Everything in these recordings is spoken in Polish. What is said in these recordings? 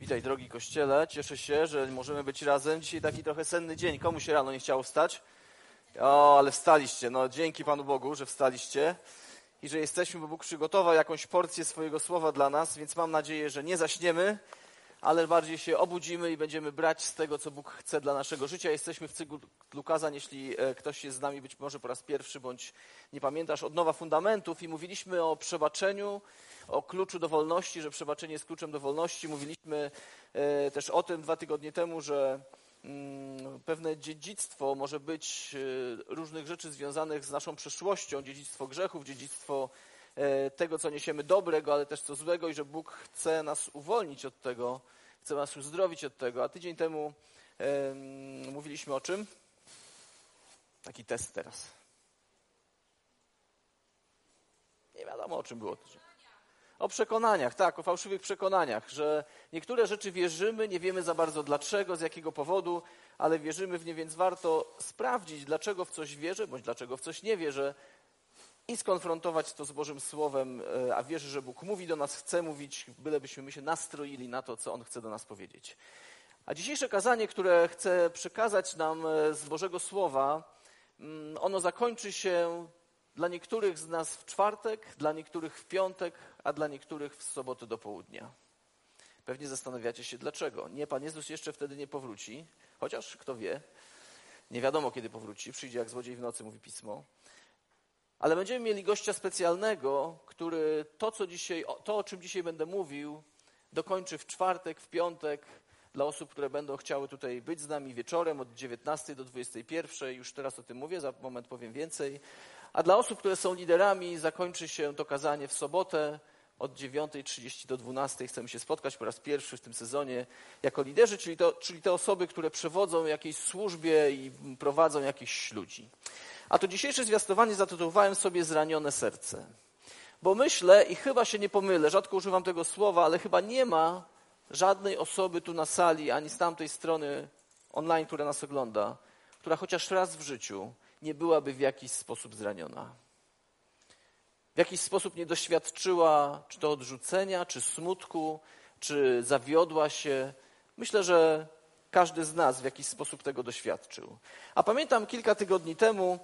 Witaj, drogi kościele. Cieszę się, że możemy być razem. Dzisiaj taki trochę senny dzień. Komu się rano nie chciało wstać? O, ale wstaliście. No, dzięki Panu Bogu, że wstaliście i że jesteśmy, bo Bóg przygotował jakąś porcję swojego słowa dla nas, więc mam nadzieję, że nie zaśniemy, ale bardziej się obudzimy i będziemy brać z tego, co Bóg chce dla naszego życia. Jesteśmy w cyklu Lukaza, jeśli e, ktoś jest z nami być może po raz pierwszy, bądź nie pamiętasz, od nowa fundamentów i mówiliśmy o przebaczeniu, o kluczu do wolności, że przebaczenie jest kluczem do wolności. Mówiliśmy e, też o tym dwa tygodnie temu, że mm, pewne dziedzictwo może być e, różnych rzeczy związanych z naszą przeszłością, dziedzictwo grzechów, dziedzictwo tego, co niesiemy dobrego, ale też co złego i że Bóg chce nas uwolnić od tego, chce nas uzdrowić od tego. A tydzień temu mówiliśmy o czym? Taki test teraz. Nie wiadomo, o czym było. O przekonaniach, tak, o fałszywych przekonaniach, że niektóre rzeczy wierzymy, nie wiemy za bardzo dlaczego, z jakiego powodu, ale wierzymy w nie, więc warto sprawdzić, dlaczego w coś wierzę, bądź dlaczego w coś nie wierzę i skonfrontować to z Bożym Słowem, e, a wierzę, że Bóg mówi do nas, chce mówić, bylebyśmy my się nastroili na to, co On chce do nas powiedzieć. A dzisiejsze kazanie, które chcę przekazać nam e, z Bożego Słowa, mm, ono zakończy się dla niektórych z nas w czwartek, dla niektórych w piątek, a dla niektórych w sobotę do południa. Pewnie zastanawiacie się dlaczego. Nie, Pan Jezus jeszcze wtedy nie powróci, chociaż kto wie, nie wiadomo kiedy powróci, przyjdzie jak złodziej w nocy, mówi pismo. Ale będziemy mieli gościa specjalnego, który to, co dzisiaj, to, o czym dzisiaj będę mówił, dokończy w czwartek, w piątek, dla osób, które będą chciały tutaj być z nami wieczorem od 19 do 21. Już teraz o tym mówię, za moment powiem więcej. A dla osób, które są liderami, zakończy się to kazanie w sobotę od 9.30 do 12.00. Chcemy się spotkać po raz pierwszy w tym sezonie jako liderzy, czyli, to, czyli te osoby, które przewodzą jakiejś służbie i prowadzą jakichś ludzi. A to dzisiejsze zwiastowanie zatytułowałem sobie Zranione serce. Bo myślę, i chyba się nie pomylę, rzadko używam tego słowa, ale chyba nie ma żadnej osoby tu na sali, ani z tamtej strony online, która nas ogląda, która chociaż raz w życiu nie byłaby w jakiś sposób zraniona. W jakiś sposób nie doświadczyła czy to odrzucenia, czy smutku, czy zawiodła się. Myślę, że każdy z nas w jakiś sposób tego doświadczył. A pamiętam kilka tygodni temu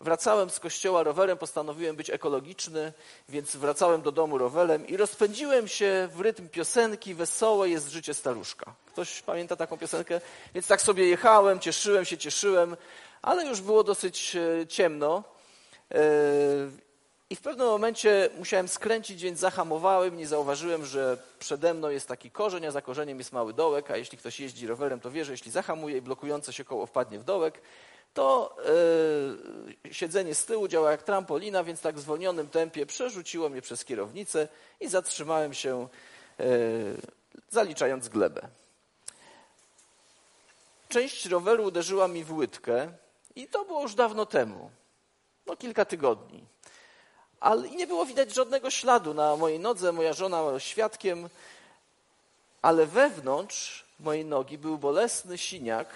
wracałem z kościoła rowerem, postanowiłem być ekologiczny, więc wracałem do domu rowerem i rozpędziłem się w rytm piosenki Wesołe jest życie staruszka. Ktoś pamięta taką piosenkę? Więc tak sobie jechałem, cieszyłem się, cieszyłem, ale już było dosyć e, ciemno. I w pewnym momencie musiałem skręcić, więc zahamowałem. Nie zauważyłem, że przede mną jest taki korzeń, a za korzeniem jest mały dołek. A jeśli ktoś jeździ rowerem, to wie, że jeśli zahamuje i blokujące się koło wpadnie w dołek, to yy, siedzenie z tyłu działa jak trampolina, więc tak w zwolnionym tempie przerzuciło mnie przez kierownicę i zatrzymałem się, yy, zaliczając glebę. Część roweru uderzyła mi w łydkę i to było już dawno temu, no kilka tygodni. Ale nie było widać żadnego śladu na mojej nodze, moja żona była świadkiem, ale wewnątrz mojej nogi był bolesny siniak,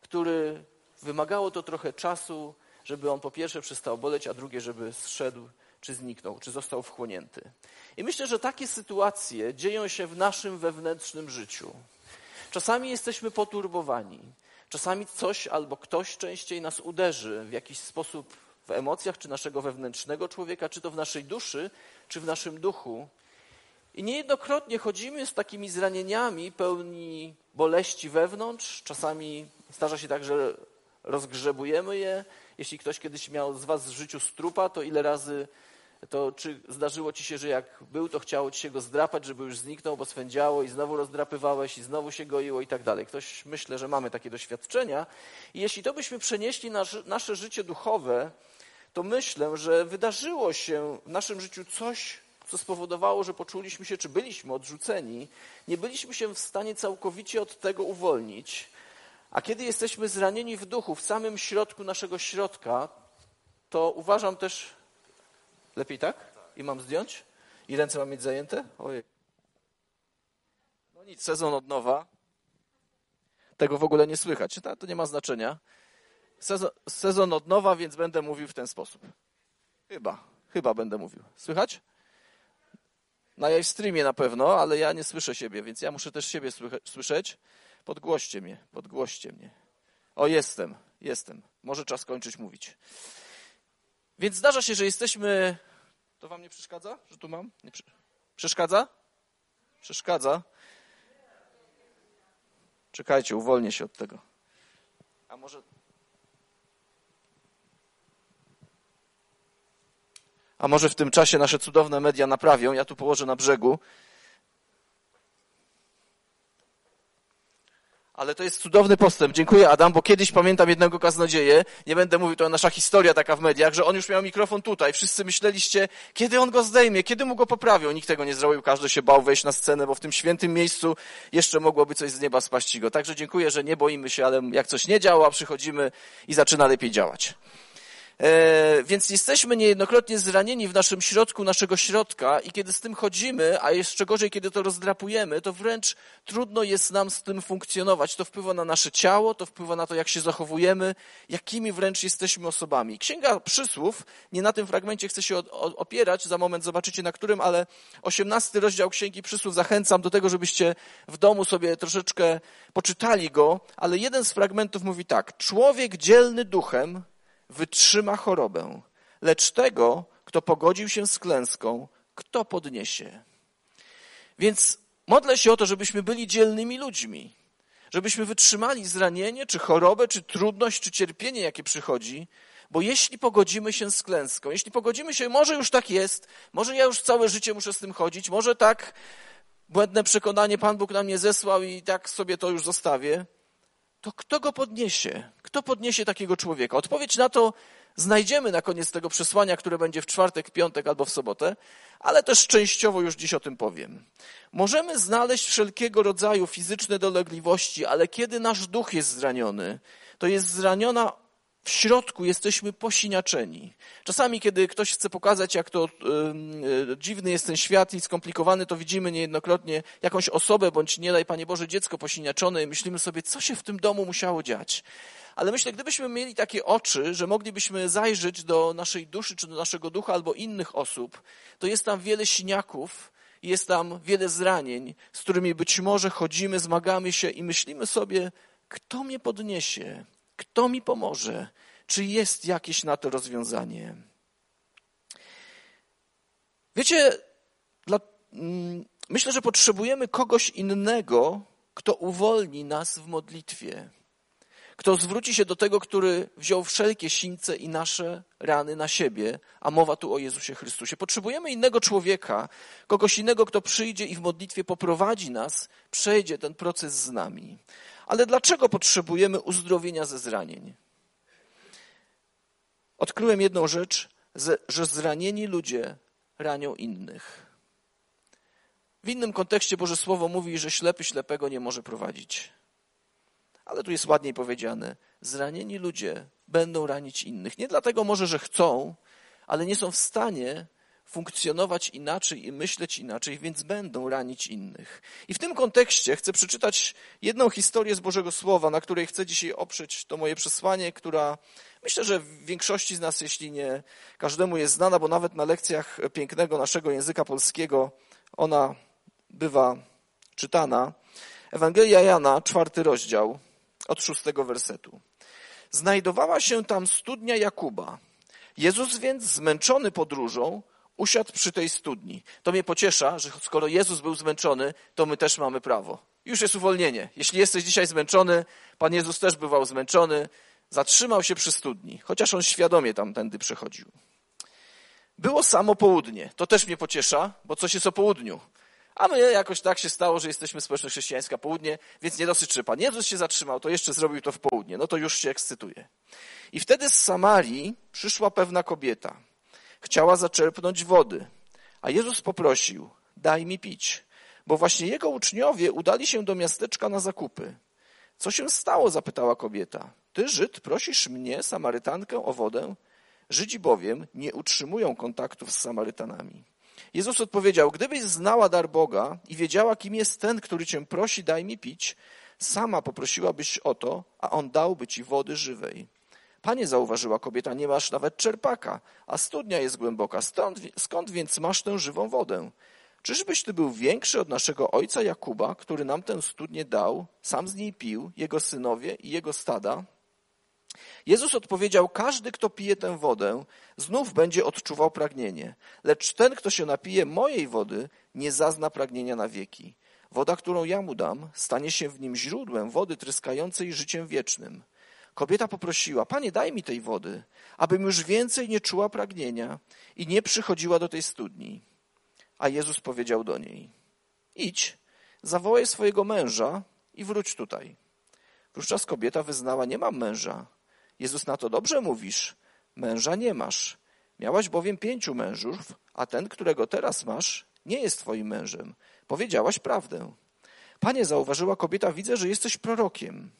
który wymagało to trochę czasu, żeby on po pierwsze przestał boleć, a drugie, żeby zszedł, czy zniknął, czy został wchłonięty. I myślę, że takie sytuacje dzieją się w naszym wewnętrznym życiu. Czasami jesteśmy poturbowani, czasami coś albo ktoś częściej nas uderzy w jakiś sposób w emocjach, czy naszego wewnętrznego człowieka, czy to w naszej duszy, czy w naszym duchu. I niejednokrotnie chodzimy z takimi zranieniami pełni boleści wewnątrz. Czasami zdarza się tak, że rozgrzebujemy je. Jeśli ktoś kiedyś miał z Was w życiu strupa, to ile razy to czy zdarzyło ci się, że jak był, to chciało ci się go zdrapać, żeby już zniknął, bo swędziało i znowu rozdrapywałeś i znowu się goiło i tak dalej. Ktoś, myślę, że mamy takie doświadczenia. I jeśli to byśmy przenieśli na nasze życie duchowe, to myślę, że wydarzyło się w naszym życiu coś, co spowodowało, że poczuliśmy się, czy byliśmy odrzuceni, nie byliśmy się w stanie całkowicie od tego uwolnić. A kiedy jesteśmy zranieni w duchu, w samym środku naszego środka, to uważam też, Lepiej tak? I mam zdjąć? I ręce mam mieć zajęte? Ojej. No nic, sezon od nowa. Tego w ogóle nie słychać. To, to nie ma znaczenia. Sezon, sezon od nowa, więc będę mówił w ten sposób. Chyba, chyba będę mówił. Słychać? Na live streamie na pewno, ale ja nie słyszę siebie, więc ja muszę też siebie słyszeć. Podgłoście mnie, podgłoście mnie. O, jestem, jestem. Może czas kończyć mówić. Więc zdarza się, że jesteśmy. To wam nie przeszkadza, że tu mam? Nie przeszkadza? Przeszkadza. Czekajcie, uwolnię się od tego. A może. A może w tym czasie nasze cudowne media naprawią. Ja tu położę na brzegu. Ale to jest cudowny postęp. Dziękuję, Adam, bo kiedyś pamiętam jednego kaznodzieję, nie będę mówił, to nasza historia taka w mediach, że on już miał mikrofon tutaj. Wszyscy myśleliście, kiedy on go zdejmie, kiedy mu go poprawią. Nikt tego nie zrobił, każdy się bał wejść na scenę, bo w tym świętym miejscu jeszcze mogłoby coś z nieba spaść go. Także dziękuję, że nie boimy się, ale jak coś nie działa, przychodzimy i zaczyna lepiej działać. E, więc jesteśmy niejednokrotnie zranieni w naszym środku, naszego środka i kiedy z tym chodzimy, a jeszcze gorzej, kiedy to rozdrapujemy, to wręcz trudno jest nam z tym funkcjonować. To wpływa na nasze ciało, to wpływa na to, jak się zachowujemy, jakimi wręcz jesteśmy osobami. Księga Przysłów, nie na tym fragmencie chcę się opierać, za moment zobaczycie na którym, ale osiemnasty rozdział Księgi Przysłów zachęcam do tego, żebyście w domu sobie troszeczkę poczytali go, ale jeden z fragmentów mówi tak. Człowiek dzielny duchem wytrzyma chorobę, lecz tego, kto pogodził się z klęską, kto podniesie. Więc modlę się o to, żebyśmy byli dzielnymi ludźmi, żebyśmy wytrzymali zranienie, czy chorobę, czy trudność, czy cierpienie, jakie przychodzi, bo jeśli pogodzimy się z klęską, jeśli pogodzimy się, może już tak jest, może ja już całe życie muszę z tym chodzić, może tak błędne przekonanie Pan Bóg na mnie zesłał i tak sobie to już zostawię, to kto go podniesie? Kto podniesie takiego człowieka? Odpowiedź na to znajdziemy na koniec tego przesłania, które będzie w czwartek, piątek albo w sobotę, ale też częściowo już dziś o tym powiem. Możemy znaleźć wszelkiego rodzaju fizyczne dolegliwości, ale kiedy nasz duch jest zraniony, to jest zraniona w środku jesteśmy posiniaczeni. Czasami, kiedy ktoś chce pokazać, jak to yy, dziwny jest ten świat i skomplikowany, to widzimy niejednokrotnie jakąś osobę, bądź nie daj Panie Boże, dziecko posiniaczone i myślimy sobie, co się w tym domu musiało dziać. Ale myślę, gdybyśmy mieli takie oczy, że moglibyśmy zajrzeć do naszej duszy, czy do naszego ducha, albo innych osób, to jest tam wiele siniaków, jest tam wiele zranień, z którymi być może chodzimy, zmagamy się i myślimy sobie, kto mnie podniesie, kto mi pomoże? Czy jest jakieś na to rozwiązanie? Wiecie, dla, mm, myślę, że potrzebujemy kogoś innego, kto uwolni nas w modlitwie. Kto zwróci się do tego, który wziął wszelkie sińce i nasze rany na siebie, a mowa tu o Jezusie Chrystusie. Potrzebujemy innego człowieka, kogoś innego, kto przyjdzie i w modlitwie poprowadzi nas, przejdzie ten proces z nami. Ale dlaczego potrzebujemy uzdrowienia ze zranień? Odkryłem jedną rzecz, że zranieni ludzie ranią innych. W innym kontekście Boże Słowo mówi, że ślepy ślepego nie może prowadzić. Ale tu jest ładniej powiedziane: zranieni ludzie będą ranić innych. Nie dlatego może, że chcą, ale nie są w stanie funkcjonować inaczej i myśleć inaczej, więc będą ranić innych. I w tym kontekście chcę przeczytać jedną historię z Bożego Słowa, na której chcę dzisiaj oprzeć to moje przesłanie, która myślę, że w większości z nas, jeśli nie każdemu jest znana, bo nawet na lekcjach pięknego naszego języka polskiego ona bywa czytana. Ewangelia Jana, czwarty rozdział, od szóstego wersetu. Znajdowała się tam studnia Jakuba. Jezus więc, zmęczony podróżą, usiadł przy tej studni. To mnie pociesza, że skoro Jezus był zmęczony, to my też mamy prawo. Już jest uwolnienie. Jeśli jesteś dzisiaj zmęczony, Pan Jezus też bywał zmęczony, zatrzymał się przy studni, chociaż on świadomie tamtędy przechodził. Było samo południe. To też mnie pociesza, bo coś jest o południu. A my jakoś tak się stało, że jesteśmy społeczność chrześcijańska południe, więc nie dosyć, że Pan Jezus się zatrzymał, to jeszcze zrobił to w południe. No to już się ekscytuje. I wtedy z Samarii przyszła pewna kobieta – Chciała zaczerpnąć wody, a Jezus poprosił: Daj mi pić, bo właśnie jego uczniowie udali się do miasteczka na zakupy. Co się stało? zapytała kobieta. Ty, Żyd, prosisz mnie, Samarytankę, o wodę? Żydzi bowiem nie utrzymują kontaktów z Samarytanami. Jezus odpowiedział: Gdybyś znała dar Boga i wiedziała, kim jest ten, który cię prosi, daj mi pić, sama poprosiłabyś o to, a on dałby ci wody żywej. Panie, zauważyła kobieta, nie masz nawet czerpaka, a studnia jest głęboka. Stąd, skąd więc masz tę żywą wodę? Czyżbyś ty był większy od naszego ojca Jakuba, który nam tę studnię dał, sam z niej pił, jego synowie i jego stada? Jezus odpowiedział, każdy, kto pije tę wodę, znów będzie odczuwał pragnienie, lecz ten, kto się napije mojej wody, nie zazna pragnienia na wieki. Woda, którą ja mu dam, stanie się w nim źródłem wody tryskającej życiem wiecznym. Kobieta poprosiła, panie, daj mi tej wody, abym już więcej nie czuła pragnienia i nie przychodziła do tej studni. A Jezus powiedział do niej, idź, zawołaj swojego męża i wróć tutaj. Wówczas kobieta wyznała, nie mam męża. Jezus na to, dobrze mówisz, męża nie masz. Miałaś bowiem pięciu mężów, a ten, którego teraz masz, nie jest twoim mężem. Powiedziałaś prawdę. Panie, zauważyła kobieta, widzę, że jesteś prorokiem.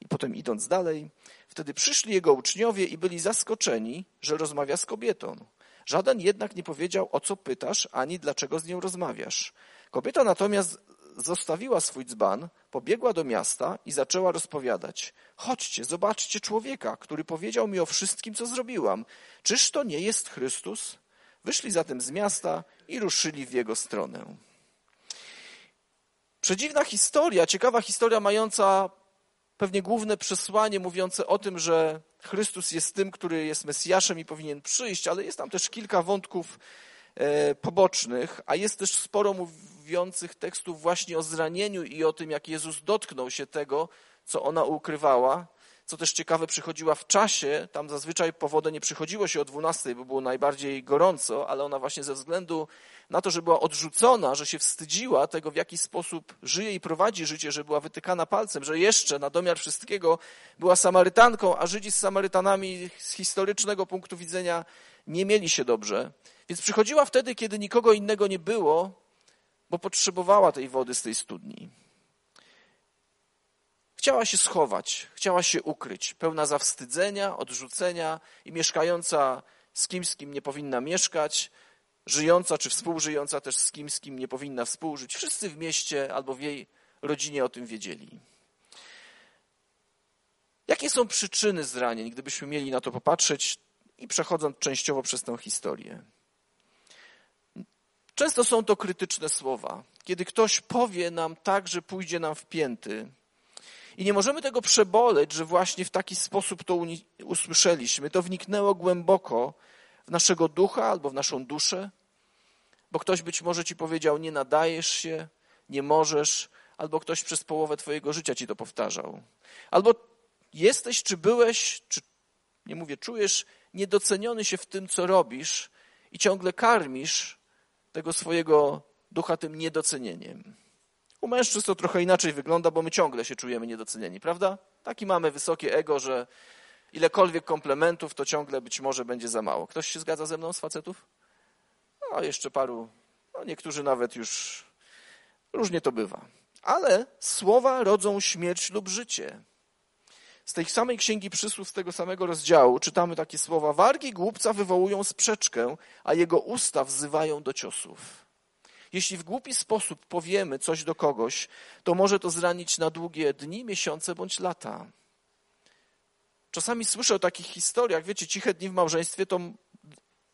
I potem idąc dalej, wtedy przyszli jego uczniowie i byli zaskoczeni, że rozmawia z kobietą. Żaden jednak nie powiedział, o co pytasz, ani dlaczego z nią rozmawiasz. Kobieta natomiast zostawiła swój dzban, pobiegła do miasta i zaczęła rozpowiadać. Chodźcie, zobaczcie człowieka, który powiedział mi o wszystkim, co zrobiłam. Czyż to nie jest Chrystus? Wyszli zatem z miasta i ruszyli w jego stronę. Przedziwna historia, ciekawa historia mająca pewnie główne przesłanie mówiące o tym, że Chrystus jest tym, który jest Mesjaszem i powinien przyjść, ale jest tam też kilka wątków e, pobocznych, a jest też sporo mówiących tekstów właśnie o zranieniu i o tym, jak Jezus dotknął się tego, co ona ukrywała. Co też ciekawe, przychodziła w czasie, tam zazwyczaj po wodę nie przychodziło się o 12, bo było najbardziej gorąco, ale ona właśnie ze względu na to, że była odrzucona, że się wstydziła tego, w jaki sposób żyje i prowadzi życie, że była wytykana palcem, że jeszcze na domiar wszystkiego była Samarytanką, a Żydzi z Samarytanami z historycznego punktu widzenia nie mieli się dobrze. Więc przychodziła wtedy, kiedy nikogo innego nie było, bo potrzebowała tej wody z tej studni. Chciała się schować, chciała się ukryć, pełna zawstydzenia, odrzucenia i mieszkająca z kimś, z kim nie powinna mieszkać, żyjąca czy współżyjąca też z kimś, z kim nie powinna współżyć. Wszyscy w mieście albo w jej rodzinie o tym wiedzieli. Jakie są przyczyny zranień, gdybyśmy mieli na to popatrzeć i przechodząc częściowo przez tę historię? Często są to krytyczne słowa. Kiedy ktoś powie nam tak, że pójdzie nam w pięty, i nie możemy tego przeboleć, że właśnie w taki sposób to usłyszeliśmy. To wniknęło głęboko w naszego ducha albo w naszą duszę, bo ktoś być może ci powiedział: Nie nadajesz się, nie możesz, albo ktoś przez połowę Twojego życia ci to powtarzał. Albo jesteś, czy byłeś, czy nie mówię, czujesz niedoceniony się w tym, co robisz i ciągle karmisz tego swojego ducha tym niedocenieniem. U mężczyzn to trochę inaczej wygląda, bo my ciągle się czujemy niedocenieni, prawda? Taki mamy wysokie ego, że ilekolwiek komplementów, to ciągle być może będzie za mało. Ktoś się zgadza ze mną z facetów? No, jeszcze paru, no niektórzy nawet już, różnie to bywa. Ale słowa rodzą śmierć lub życie. Z tej samej księgi przysłów, z tego samego rozdziału, czytamy takie słowa: Wargi głupca wywołują sprzeczkę, a jego usta wzywają do ciosów. Jeśli w głupi sposób powiemy coś do kogoś, to może to zranić na długie dni, miesiące bądź lata. Czasami słyszę o takich historiach, wiecie, ciche dni w małżeństwie to,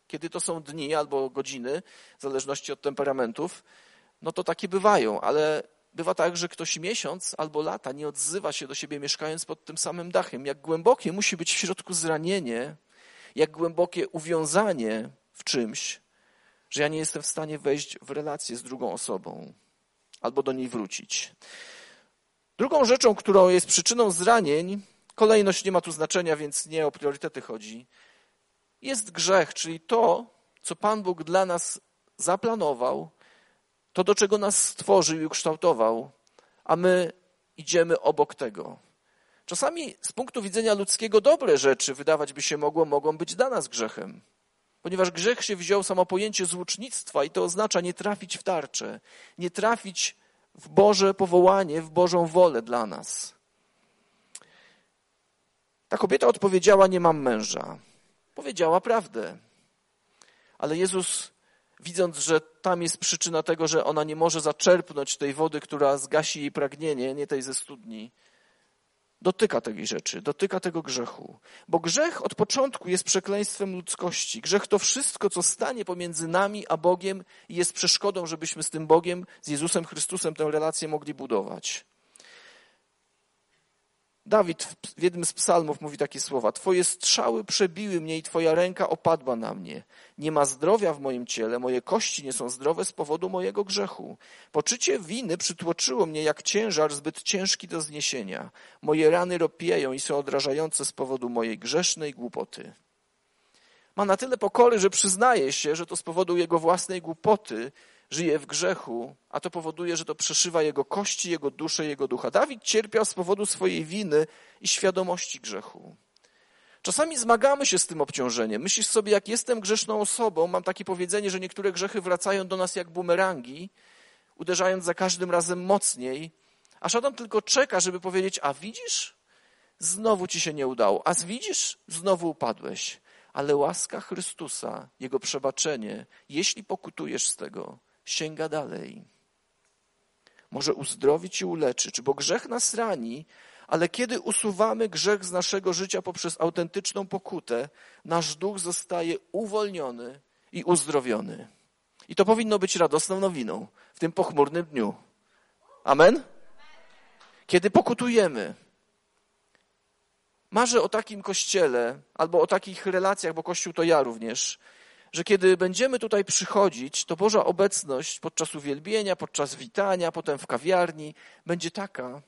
kiedy to są dni albo godziny, w zależności od temperamentów, no to takie bywają, ale bywa tak, że ktoś miesiąc albo lata nie odzywa się do siebie mieszkając pod tym samym dachem. Jak głębokie musi być w środku zranienie, jak głębokie uwiązanie w czymś, że ja nie jestem w stanie wejść w relację z drugą osobą albo do niej wrócić. Drugą rzeczą, którą jest przyczyną zranień, kolejność nie ma tu znaczenia, więc nie o priorytety chodzi, jest grzech, czyli to, co Pan Bóg dla nas zaplanował, to, do czego nas stworzył i ukształtował, a my idziemy obok tego. Czasami z punktu widzenia ludzkiego dobre rzeczy, wydawać by się mogło, mogą być dla nas grzechem. Ponieważ grzech się wziął samo pojęcie złucznictwa i to oznacza nie trafić w tarczę, nie trafić w Boże powołanie, w Bożą wolę dla nas. Ta kobieta odpowiedziała: Nie mam męża. Powiedziała prawdę. Ale Jezus, widząc, że tam jest przyczyna tego, że ona nie może zaczerpnąć tej wody, która zgasi jej pragnienie, nie tej ze studni, dotyka tej rzeczy, dotyka tego grzechu. Bo grzech od początku jest przekleństwem ludzkości. Grzech to wszystko, co stanie pomiędzy nami a Bogiem i jest przeszkodą, żebyśmy z tym Bogiem, z Jezusem Chrystusem tę relację mogli budować. Dawid w jednym z psalmów mówi takie słowa: Twoje strzały przebiły mnie i Twoja ręka opadła na mnie. Nie ma zdrowia w moim ciele, moje kości nie są zdrowe z powodu mojego grzechu. Poczucie winy przytłoczyło mnie jak ciężar zbyt ciężki do zniesienia. Moje rany ropieją i są odrażające z powodu mojej grzesznej głupoty. Ma na tyle pokory, że przyznaje się, że to z powodu jego własnej głupoty żyje w grzechu, a to powoduje, że to przeszywa jego kości, jego duszę, jego ducha. Dawid cierpiał z powodu swojej winy i świadomości grzechu. Czasami zmagamy się z tym obciążeniem. Myślisz sobie, jak jestem grzeszną osobą, mam takie powiedzenie, że niektóre grzechy wracają do nas jak bumerangi, uderzając za każdym razem mocniej, a szatan tylko czeka, żeby powiedzieć: A widzisz? Znowu ci się nie udało. A widzisz? Znowu upadłeś. Ale łaska Chrystusa, Jego przebaczenie, jeśli pokutujesz z tego, sięga dalej. Może uzdrowić i uleczyć, bo grzech nas rani, ale kiedy usuwamy grzech z naszego życia poprzez autentyczną pokutę, nasz duch zostaje uwolniony i uzdrowiony. I to powinno być radosną nowiną w tym pochmurnym dniu. Amen? Kiedy pokutujemy, marzę o takim kościele albo o takich relacjach, bo kościół to ja również, że kiedy będziemy tutaj przychodzić, to Boża obecność podczas uwielbienia, podczas witania, potem w kawiarni będzie taka,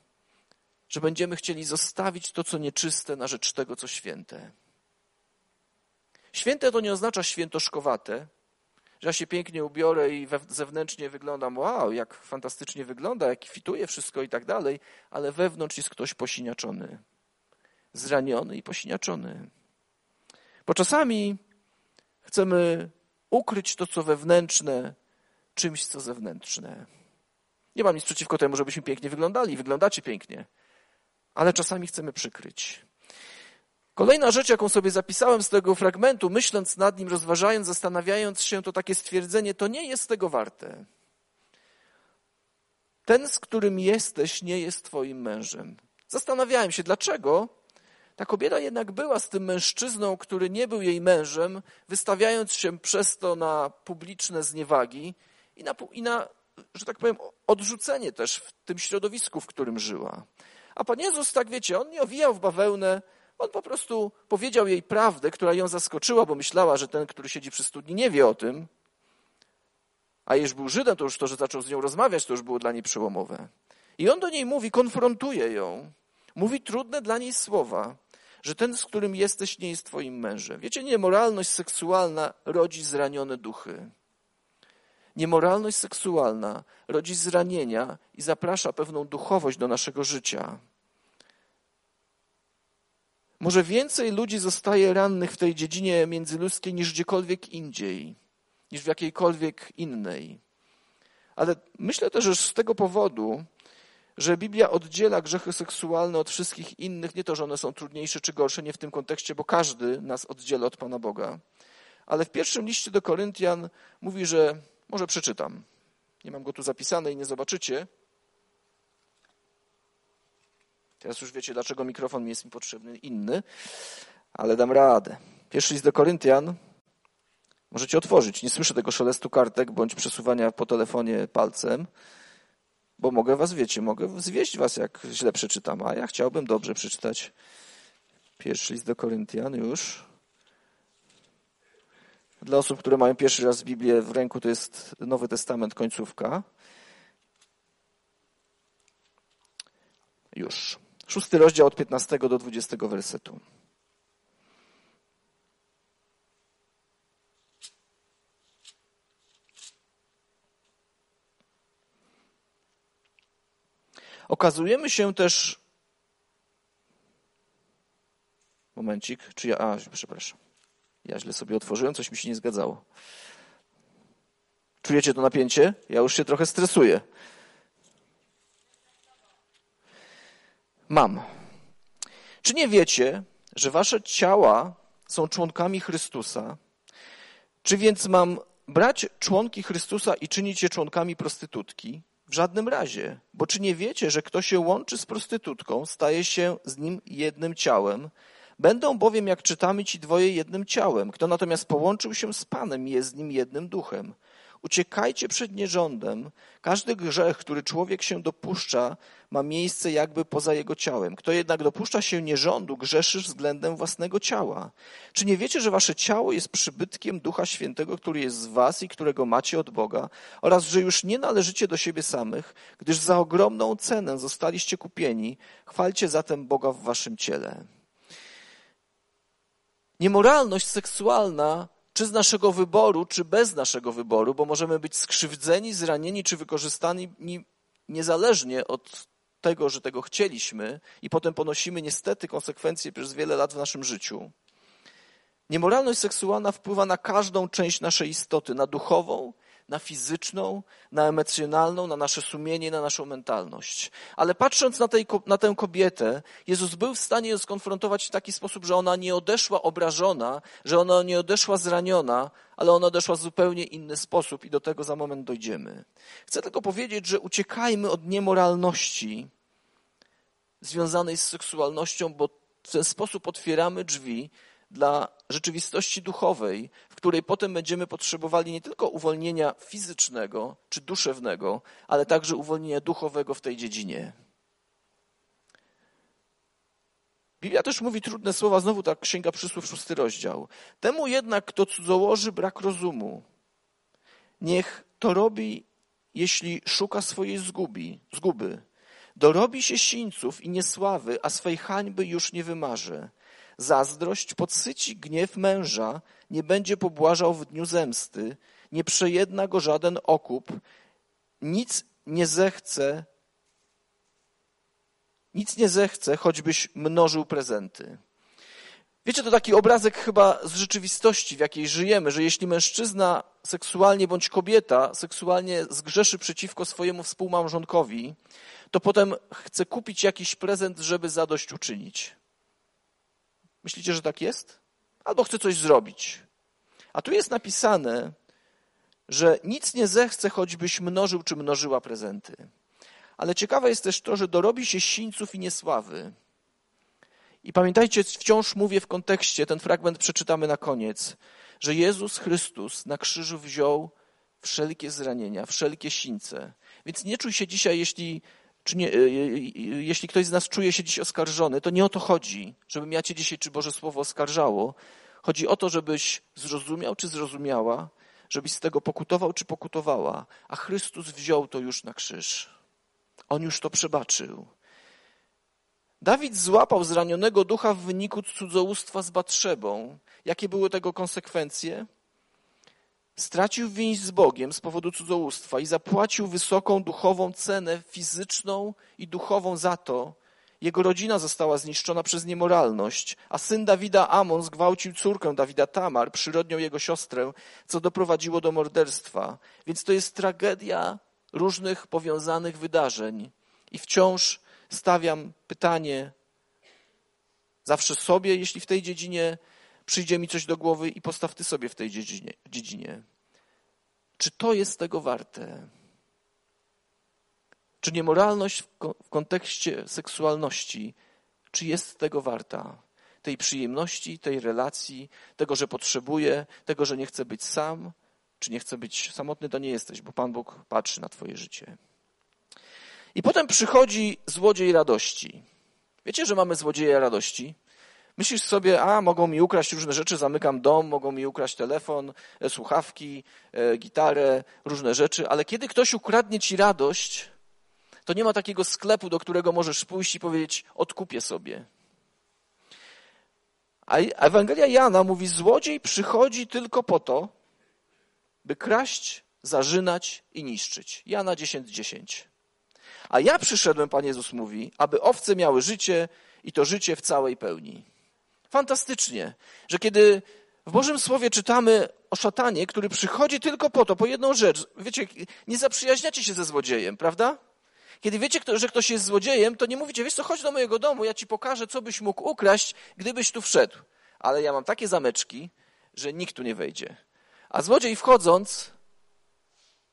że będziemy chcieli zostawić to, co nieczyste, na rzecz tego, co święte. Święte to nie oznacza świętoszkowate, że ja się pięknie ubiorę i zewnętrznie wyglądam, wow, jak fantastycznie wygląda, jak fituje wszystko i tak dalej, ale wewnątrz jest ktoś posiniaczony, zraniony i posiniaczony. Bo czasami Chcemy ukryć to, co wewnętrzne, czymś, co zewnętrzne. Nie mam nic przeciwko temu, żebyśmy pięknie wyglądali. Wyglądacie pięknie. Ale czasami chcemy przykryć. Kolejna rzecz, jaką sobie zapisałem z tego fragmentu, myśląc nad nim, rozważając, zastanawiając się, to takie stwierdzenie, to nie jest tego warte. Ten, z którym jesteś, nie jest twoim mężem. Zastanawiałem się, dlaczego ta kobieta jednak była z tym mężczyzną, który nie był jej mężem, wystawiając się przez to na publiczne zniewagi i na, i na że tak powiem, odrzucenie też w tym środowisku, w którym żyła. A Pan Jezus, tak wiecie, on nie owijał w bawełnę, on po prostu powiedział jej prawdę, która ją zaskoczyła, bo myślała, że ten, który siedzi przy studni, nie wie o tym. A już był Żydem, to już to, że zaczął z nią rozmawiać, to już było dla niej przełomowe. I on do niej mówi, konfrontuje ją, mówi trudne dla niej słowa że ten, z którym jesteś, nie jest twoim mężem. Wiecie, niemoralność seksualna rodzi zranione duchy. Niemoralność seksualna rodzi zranienia i zaprasza pewną duchowość do naszego życia. Może więcej ludzi zostaje rannych w tej dziedzinie międzyludzkiej niż gdziekolwiek indziej, niż w jakiejkolwiek innej. Ale myślę też, że z tego powodu że Biblia oddziela grzechy seksualne od wszystkich innych, nie to, że one są trudniejsze czy gorsze, nie w tym kontekście, bo każdy nas oddziela od Pana Boga. Ale w pierwszym liście do Koryntian mówi, że, może przeczytam, nie mam go tu zapisane i nie zobaczycie. Teraz już wiecie, dlaczego mikrofon jest mi potrzebny inny, ale dam radę. Pierwszy list do Koryntian, możecie otworzyć, nie słyszę tego szelestu kartek bądź przesuwania po telefonie palcem bo mogę was, wiecie, mogę zwieść was, jak źle przeczytam, a ja chciałbym dobrze przeczytać. Pierwszy list do Koryntian już. Dla osób, które mają pierwszy raz Biblię w ręku, to jest Nowy Testament, końcówka. Już. Szósty rozdział od 15 do 20 wersetu. Okazujemy się też. Momencik, czy ja. A, przepraszam. Ja źle sobie otworzyłem, coś mi się nie zgadzało. Czujecie to napięcie? Ja już się trochę stresuję. Mam. Czy nie wiecie, że wasze ciała są członkami Chrystusa? Czy więc mam brać członki Chrystusa i czynić je członkami prostytutki? W żadnym razie, bo czy nie wiecie, że kto się łączy z prostytutką, staje się z nim jednym ciałem? Będą bowiem, jak czytamy, ci dwoje jednym ciałem. Kto natomiast połączył się z Panem, jest z nim jednym duchem. Uciekajcie przed nierządem. Każdy grzech, który człowiek się dopuszcza, ma miejsce jakby poza jego ciałem. Kto jednak dopuszcza się nierządu, grzeszy względem własnego ciała. Czy nie wiecie, że wasze ciało jest przybytkiem Ducha Świętego, który jest z was i którego macie od Boga, oraz że już nie należycie do siebie samych, gdyż za ogromną cenę zostaliście kupieni? Chwalcie zatem Boga w waszym ciele. Niemoralność seksualna czy z naszego wyboru, czy bez naszego wyboru, bo możemy być skrzywdzeni, zranieni, czy wykorzystani niezależnie od tego, że tego chcieliśmy i potem ponosimy niestety konsekwencje przez wiele lat w naszym życiu. Niemoralność seksualna wpływa na każdą część naszej istoty, na duchową, na fizyczną, na emocjonalną, na nasze sumienie, na naszą mentalność. Ale patrząc na, tej, na tę kobietę, Jezus był w stanie ją skonfrontować w taki sposób, że ona nie odeszła obrażona, że ona nie odeszła zraniona, ale ona odeszła w zupełnie inny sposób i do tego za moment dojdziemy. Chcę tylko powiedzieć, że uciekajmy od niemoralności związanej z seksualnością, bo w ten sposób otwieramy drzwi dla rzeczywistości duchowej, w której potem będziemy potrzebowali nie tylko uwolnienia fizycznego czy duszewnego, ale także uwolnienia duchowego w tej dziedzinie. Biblia też mówi trudne słowa, znowu ta Księga Przysłów, szósty rozdział. Temu jednak, kto cudzołoży brak rozumu, niech to robi, jeśli szuka swojej zgubi, zguby. Dorobi się sińców i niesławy, a swej hańby już nie wymarzy. Zazdrość podsyci gniew męża, nie będzie pobłażał w dniu zemsty, nie przejedna go żaden okup, nic nie zechce, nic nie zechce, choćbyś mnożył prezenty. Wiecie, to taki obrazek chyba z rzeczywistości, w jakiej żyjemy, że jeśli mężczyzna seksualnie bądź kobieta seksualnie zgrzeszy przeciwko swojemu współmałżonkowi, to potem chce kupić jakiś prezent, żeby zadośćuczynić. Myślicie, że tak jest? Albo chce coś zrobić. A tu jest napisane, że nic nie zechce, choćbyś mnożył czy mnożyła prezenty. Ale ciekawe jest też to, że dorobi się sińców i niesławy. I pamiętajcie, wciąż mówię w kontekście, ten fragment przeczytamy na koniec, że Jezus Chrystus na krzyżu wziął wszelkie zranienia, wszelkie sińce. Więc nie czuj się dzisiaj, jeśli czy nie, e, e, jeśli ktoś z nas czuje się dziś oskarżony, to nie o to chodzi, żebym ja cię dzisiaj czy Boże Słowo oskarżało. Chodzi o to, żebyś zrozumiał czy zrozumiała, żebyś z tego pokutował czy pokutowała, a Chrystus wziął to już na krzyż. On już to przebaczył. Dawid złapał zranionego ducha w wyniku cudzołóstwa z Batrzebą. Jakie były tego konsekwencje? Stracił więź z Bogiem z powodu cudzołóstwa i zapłacił wysoką duchową cenę fizyczną i duchową za to. Jego rodzina została zniszczona przez niemoralność, a syn Dawida Amon zgwałcił córkę Dawida Tamar, przyrodnią jego siostrę, co doprowadziło do morderstwa. Więc to jest tragedia różnych powiązanych wydarzeń. I wciąż stawiam pytanie zawsze sobie, jeśli w tej dziedzinie przyjdzie mi coś do głowy i postaw ty sobie w tej dziedzinie. dziedzinie. Czy to jest tego warte? Czy niemoralność w kontekście seksualności, czy jest tego warta? Tej przyjemności, tej relacji, tego, że potrzebuję, tego, że nie chcę być sam, czy nie chcę być samotny, to nie jesteś, bo Pan Bóg patrzy na Twoje życie. I potem przychodzi złodziej radości. Wiecie, że mamy złodzieja radości? Myślisz sobie, a mogą mi ukraść różne rzeczy, zamykam dom, mogą mi ukraść telefon, e, słuchawki, e, gitarę, różne rzeczy, ale kiedy ktoś ukradnie ci radość, to nie ma takiego sklepu, do którego możesz pójść i powiedzieć, odkupię sobie. A Ewangelia Jana mówi, złodziej przychodzi tylko po to, by kraść, zarzynać i niszczyć. Jana 10:10. 10. A ja przyszedłem, Pan Jezus mówi, aby owce miały życie i to życie w całej pełni. Fantastycznie, że kiedy w Bożym Słowie czytamy o szatanie, który przychodzi tylko po to, po jedną rzecz. Wiecie, nie zaprzyjaźniacie się ze złodziejem, prawda? Kiedy wiecie, że ktoś jest złodziejem, to nie mówicie, wiesz co, chodź do mojego domu, ja ci pokażę, co byś mógł ukraść, gdybyś tu wszedł. Ale ja mam takie zameczki, że nikt tu nie wejdzie. A złodziej wchodząc,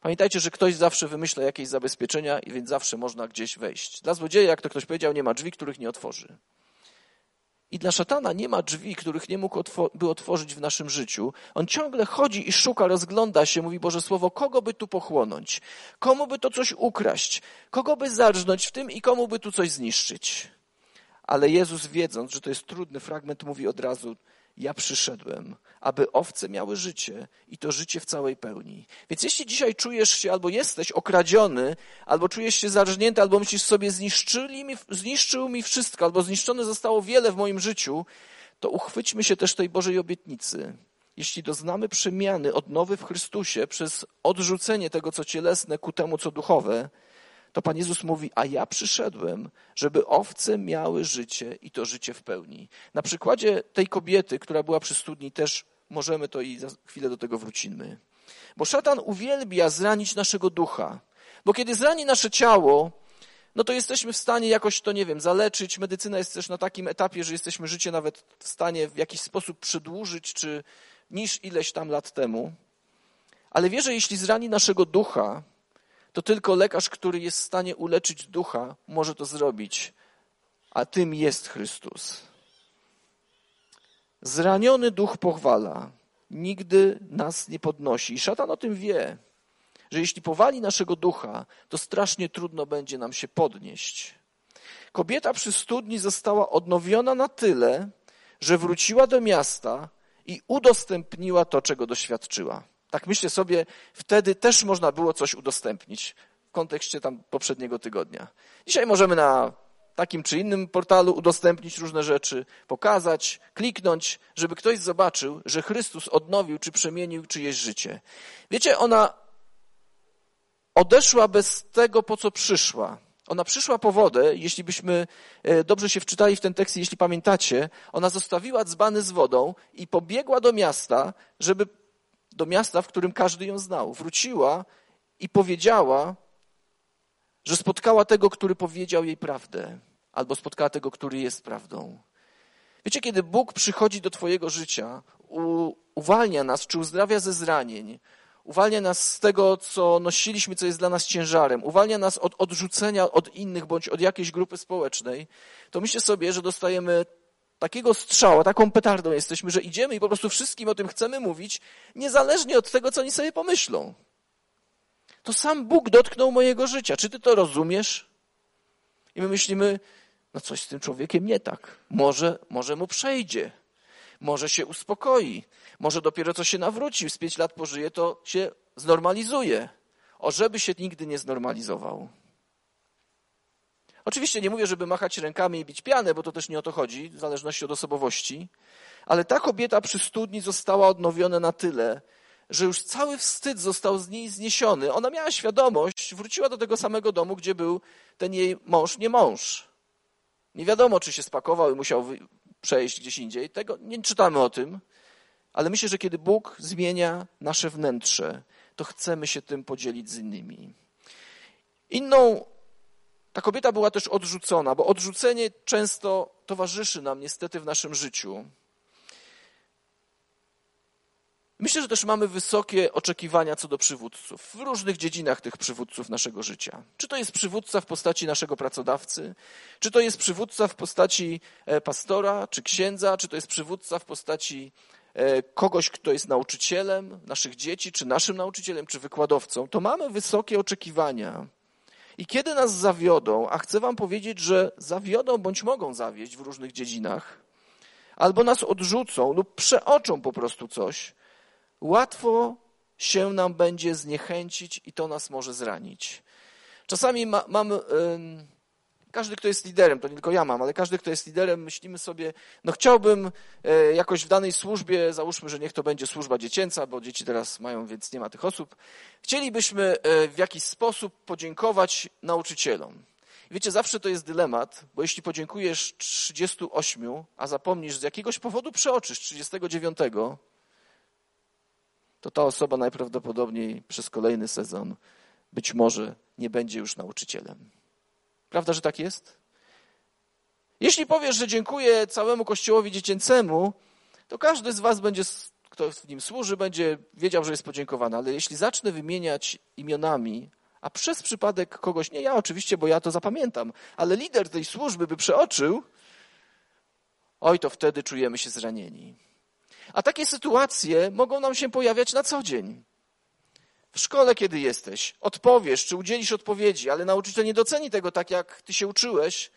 Pamiętajcie, że ktoś zawsze wymyśla jakieś zabezpieczenia, i więc zawsze można gdzieś wejść. Dla złodzieja, jak to ktoś powiedział, nie ma drzwi, których nie otworzy. I dla szatana nie ma drzwi, których nie mógł by otworzyć w naszym życiu. On ciągle chodzi i szuka, rozgląda się, mówi Boże Słowo, kogo by tu pochłonąć? Komu by to coś ukraść? Kogo by zarżnąć w tym i komu by tu coś zniszczyć? Ale Jezus, wiedząc, że to jest trudny fragment, mówi od razu, ja przyszedłem, aby owce miały życie i to życie w całej pełni. Więc jeśli dzisiaj czujesz się albo jesteś okradziony, albo czujesz się zarżnięty, albo myślisz sobie, zniszczyli mi, zniszczył mi wszystko, albo zniszczone zostało wiele w moim życiu, to uchwyćmy się też tej Bożej obietnicy. Jeśli doznamy przemiany odnowy w Chrystusie przez odrzucenie tego, co cielesne, ku temu, co duchowe, to Pan Jezus mówi, a ja przyszedłem, żeby owce miały życie i to życie w pełni. Na przykładzie tej kobiety, która była przy studni, też możemy to i za chwilę do tego wrócimy. Bo szatan uwielbia zranić naszego ducha. Bo kiedy zrani nasze ciało, no to jesteśmy w stanie jakoś to, nie wiem, zaleczyć. Medycyna jest też na takim etapie, że jesteśmy życie nawet w stanie w jakiś sposób przedłużyć, czy niż ileś tam lat temu. Ale wierzę, jeśli zrani naszego ducha, to tylko lekarz, który jest w stanie uleczyć ducha, może to zrobić, a tym jest Chrystus. Zraniony duch pochwala, nigdy nas nie podnosi. I szatan o tym wie, że jeśli powali naszego ducha, to strasznie trudno będzie nam się podnieść. Kobieta przy studni została odnowiona na tyle, że wróciła do miasta i udostępniła to, czego doświadczyła. Tak myślę sobie, wtedy też można było coś udostępnić w kontekście tam poprzedniego tygodnia. Dzisiaj możemy na takim czy innym portalu udostępnić różne rzeczy, pokazać, kliknąć, żeby ktoś zobaczył, że Chrystus odnowił czy przemienił czyjeś życie. Wiecie, ona odeszła bez tego, po co przyszła. Ona przyszła po wodę, jeśli byśmy e, dobrze się wczytali w ten tekst, jeśli pamiętacie, ona zostawiła dzbany z wodą i pobiegła do miasta, żeby do miasta, w którym każdy ją znał. Wróciła i powiedziała, że spotkała tego, który powiedział jej prawdę, albo spotkała tego, który jest prawdą. Wiecie, kiedy Bóg przychodzi do Twojego życia, uwalnia nas, czy uzdrawia ze zranień, uwalnia nas z tego, co nosiliśmy, co jest dla nas ciężarem, uwalnia nas od odrzucenia od innych bądź od jakiejś grupy społecznej, to myślę sobie, że dostajemy takiego strzała, taką petardą jesteśmy, że idziemy i po prostu wszystkim o tym chcemy mówić, niezależnie od tego, co oni sobie pomyślą. To sam Bóg dotknął mojego życia. Czy ty to rozumiesz? I my myślimy, no coś z tym człowiekiem nie tak. Może, może mu przejdzie. Może się uspokoi. Może dopiero co się nawrócił, z pięć lat pożyje, to się znormalizuje. O, żeby się nigdy nie znormalizował. Oczywiście nie mówię, żeby machać rękami i bić pianę, bo to też nie o to chodzi, w zależności od osobowości, ale ta kobieta przy studni została odnowiona na tyle, że już cały wstyd został z niej zniesiony. Ona miała świadomość, wróciła do tego samego domu, gdzie był ten jej mąż, nie mąż. Nie wiadomo, czy się spakował i musiał przejść gdzieś indziej. Tego nie czytamy o tym, ale myślę, że kiedy Bóg zmienia nasze wnętrze, to chcemy się tym podzielić z innymi. Inną ta kobieta była też odrzucona, bo odrzucenie często towarzyszy nam niestety w naszym życiu. Myślę, że też mamy wysokie oczekiwania co do przywódców w różnych dziedzinach tych przywódców naszego życia. Czy to jest przywódca w postaci naszego pracodawcy, czy to jest przywódca w postaci e, pastora, czy księdza, czy to jest przywódca w postaci e, kogoś, kto jest nauczycielem naszych dzieci, czy naszym nauczycielem, czy wykładowcą, to mamy wysokie oczekiwania. I kiedy nas zawiodą, a chcę Wam powiedzieć, że zawiodą bądź mogą zawieść w różnych dziedzinach, albo nas odrzucą lub przeoczą po prostu coś, łatwo się nam będzie zniechęcić i to nas może zranić. Czasami ma, mam. Yy, każdy, kto jest liderem, to nie tylko ja mam, ale każdy, kto jest liderem, myślimy sobie, no chciałbym e, jakoś w danej służbie, załóżmy, że niech to będzie służba dziecięca, bo dzieci teraz mają, więc nie ma tych osób. Chcielibyśmy e, w jakiś sposób podziękować nauczycielom. Wiecie, zawsze to jest dylemat, bo jeśli podziękujesz 38, a zapomnisz z jakiegoś powodu przeoczysz 39, to ta osoba najprawdopodobniej przez kolejny sezon być może nie będzie już nauczycielem. Prawda, że tak jest? Jeśli powiesz, że dziękuję całemu kościołowi dziecięcemu, to każdy z was będzie kto w nim służy, będzie wiedział, że jest podziękowany. Ale jeśli zacznę wymieniać imionami, a przez przypadek kogoś, nie ja oczywiście, bo ja to zapamiętam, ale lider tej służby by przeoczył, oj, to wtedy czujemy się zranieni. A takie sytuacje mogą nam się pojawiać na co dzień. W szkole, kiedy jesteś, odpowiesz, czy udzielisz odpowiedzi, ale nauczyciel nie doceni tego tak, jak ty się uczyłeś,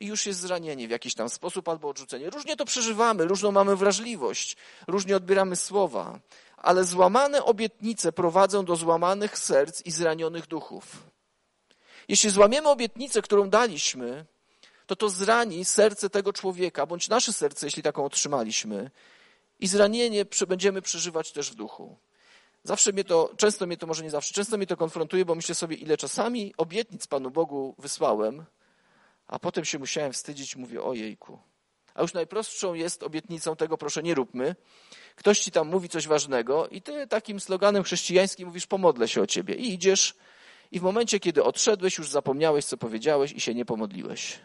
i już jest zranienie w jakiś tam sposób albo odrzucenie. Różnie to przeżywamy, różną mamy wrażliwość, różnie odbieramy słowa, ale złamane obietnice prowadzą do złamanych serc i zranionych duchów. Jeśli złamiemy obietnicę, którą daliśmy, to to zrani serce tego człowieka, bądź nasze serce, jeśli taką otrzymaliśmy, i zranienie będziemy przeżywać też w duchu. Zawsze mnie to, często mnie to, może nie zawsze, często mnie to konfrontuje, bo myślę sobie, ile czasami obietnic Panu Bogu wysłałem, a potem się musiałem wstydzić, mówię, ojejku. A już najprostszą jest obietnicą tego, proszę nie róbmy. Ktoś ci tam mówi coś ważnego i ty takim sloganem chrześcijańskim mówisz, pomodlę się o ciebie. I idziesz i w momencie, kiedy odszedłeś, już zapomniałeś, co powiedziałeś i się nie pomodliłeś.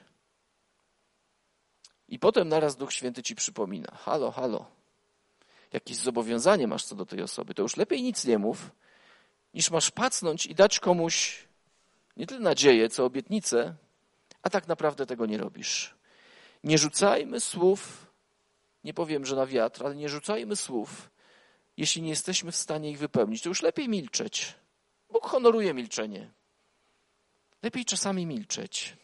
I potem naraz Duch Święty ci przypomina, halo, halo, jakieś zobowiązanie masz co do tej osoby, to już lepiej nic nie mów, niż masz pacnąć i dać komuś nie tyle nadzieję, co obietnicę, a tak naprawdę tego nie robisz. Nie rzucajmy słów, nie powiem, że na wiatr, ale nie rzucajmy słów, jeśli nie jesteśmy w stanie ich wypełnić. To już lepiej milczeć. Bóg honoruje milczenie. Lepiej czasami milczeć.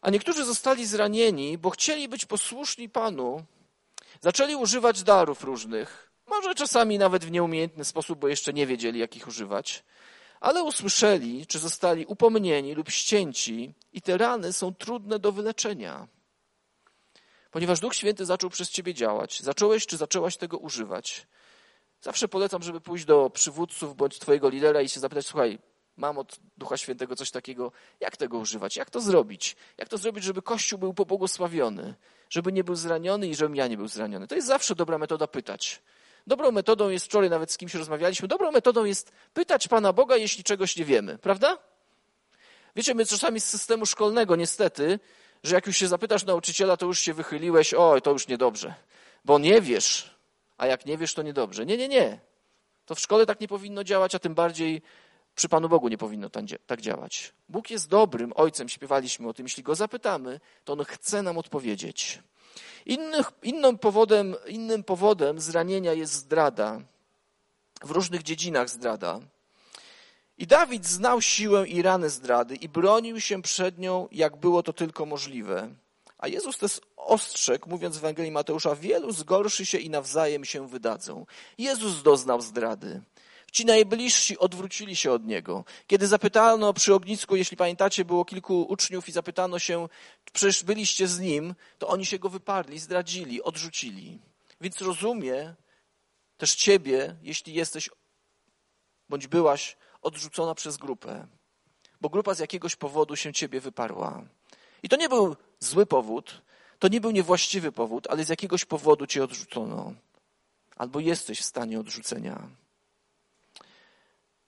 A niektórzy zostali zranieni, bo chcieli być posłuszni Panu, zaczęli używać darów różnych, może czasami nawet w nieumiejętny sposób, bo jeszcze nie wiedzieli, jak ich używać ale usłyszeli, czy zostali upomnieni lub ścięci, i te rany są trudne do wyleczenia. Ponieważ Duch Święty zaczął przez ciebie działać, zacząłeś czy zaczęłaś tego używać. Zawsze polecam, żeby pójść do przywódców bądź twojego lidera i się zapytać: Słuchaj, mam od Ducha Świętego coś takiego, jak tego używać, jak to zrobić? Jak to zrobić, żeby Kościół był pobłogosławiony, żeby nie był zraniony i żebym ja nie był zraniony? To jest zawsze dobra metoda pytać. Dobrą metodą jest, wczoraj nawet z kimś rozmawialiśmy, dobrą metodą jest pytać Pana Boga, jeśli czegoś nie wiemy, prawda? Wiecie, my czasami z systemu szkolnego niestety, że jak już się zapytasz nauczyciela, to już się wychyliłeś, oj, to już niedobrze, bo nie wiesz, a jak nie wiesz, to niedobrze. Nie, nie, nie. To w szkole tak nie powinno działać, a tym bardziej przy Panu Bogu nie powinno tak działać. Bóg jest dobrym ojcem, śpiewaliśmy o tym. Jeśli go zapytamy, to on chce nam odpowiedzieć. Innych, innym, powodem, innym powodem zranienia jest zdrada. W różnych dziedzinach zdrada. I Dawid znał siłę i rany zdrady i bronił się przed nią, jak było to tylko możliwe. A Jezus też ostrzegł, mówiąc w Ewangelii Mateusza, wielu zgorszy się i nawzajem się wydadzą. Jezus doznał zdrady. Ci najbliżsi odwrócili się od niego. Kiedy zapytano przy ognisku, jeśli pamiętacie, było kilku uczniów i zapytano się, przecież byliście z nim, to oni się go wyparli, zdradzili, odrzucili. Więc rozumie też ciebie, jeśli jesteś bądź byłaś odrzucona przez grupę, bo grupa z jakiegoś powodu się ciebie wyparła. I to nie był zły powód, to nie był niewłaściwy powód, ale z jakiegoś powodu cię odrzucono. Albo jesteś w stanie odrzucenia.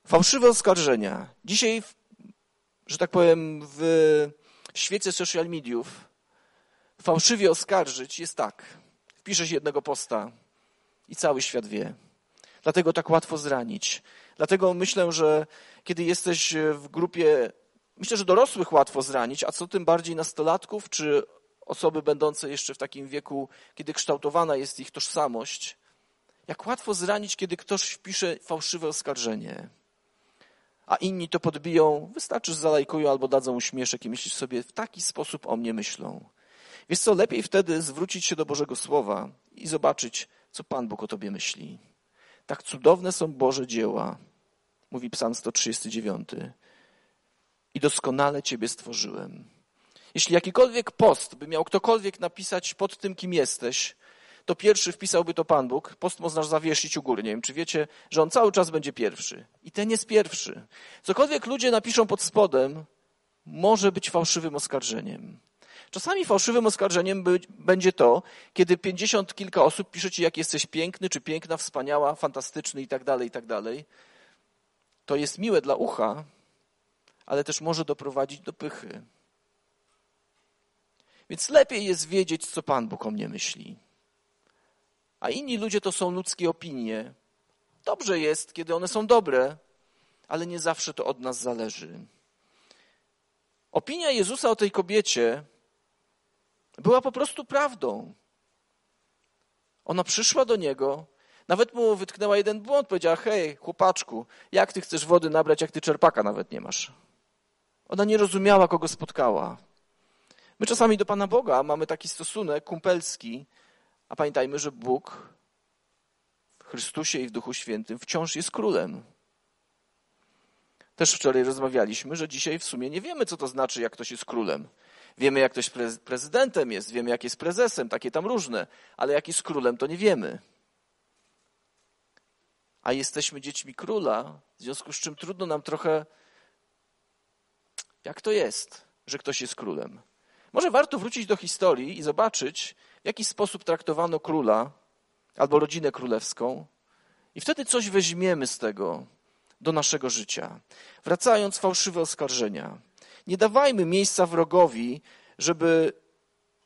Fałszywe oskarżenia. Dzisiaj, że tak powiem, w świecie social mediów fałszywie oskarżyć jest tak. Wpiszesz jednego posta i cały świat wie. Dlatego tak łatwo zranić. Dlatego myślę, że kiedy jesteś w grupie, myślę, że dorosłych łatwo zranić, a co tym bardziej nastolatków, czy osoby będące jeszcze w takim wieku, kiedy kształtowana jest ich tożsamość, jak łatwo zranić, kiedy ktoś wpisze fałszywe oskarżenie a inni to podbiją, wystarczy, że zalajkują albo dadzą uśmieszek i myślisz sobie, w taki sposób o mnie myślą. Więc co, lepiej wtedy zwrócić się do Bożego Słowa i zobaczyć, co Pan Bóg o tobie myśli. Tak cudowne są Boże dzieła, mówi Psalm 139. I doskonale Ciebie stworzyłem. Jeśli jakikolwiek post by miał ktokolwiek napisać pod tym, kim jesteś, to pierwszy wpisałby to Pan Bóg. Post można zawiesić u góry. Nie wiem, czy wiecie, że on cały czas będzie pierwszy. I ten jest pierwszy. Cokolwiek ludzie napiszą pod spodem, może być fałszywym oskarżeniem. Czasami fałszywym oskarżeniem będzie to, kiedy pięćdziesiąt kilka osób pisze ci, jak jesteś piękny, czy piękna, wspaniała, fantastyczny i tak dalej, i tak dalej. To jest miłe dla ucha, ale też może doprowadzić do pychy. Więc lepiej jest wiedzieć, co Pan Bóg o mnie myśli. A inni ludzie to są ludzkie opinie. Dobrze jest, kiedy one są dobre, ale nie zawsze to od nas zależy. Opinia Jezusa o tej kobiecie była po prostu prawdą. Ona przyszła do niego, nawet mu wytknęła jeden błąd, powiedziała: Hej, chłopaczku, jak ty chcesz wody nabrać, jak ty czerpaka nawet nie masz? Ona nie rozumiała, kogo spotkała. My czasami do Pana Boga mamy taki stosunek kumpelski, a pamiętajmy, że Bóg w Chrystusie i w Duchu Świętym wciąż jest królem. Też wczoraj rozmawialiśmy, że dzisiaj w sumie nie wiemy, co to znaczy, jak ktoś jest królem. Wiemy, jak ktoś prezydentem jest, wiemy, jak jest prezesem, takie tam różne, ale jak jest królem, to nie wiemy. A jesteśmy dziećmi króla, w związku z czym trudno nam trochę, jak to jest, że ktoś jest królem. Może warto wrócić do historii i zobaczyć, w jaki sposób traktowano króla albo rodzinę królewską, i wtedy coś weźmiemy z tego do naszego życia. Wracając, fałszywe oskarżenia. Nie dawajmy miejsca wrogowi, żeby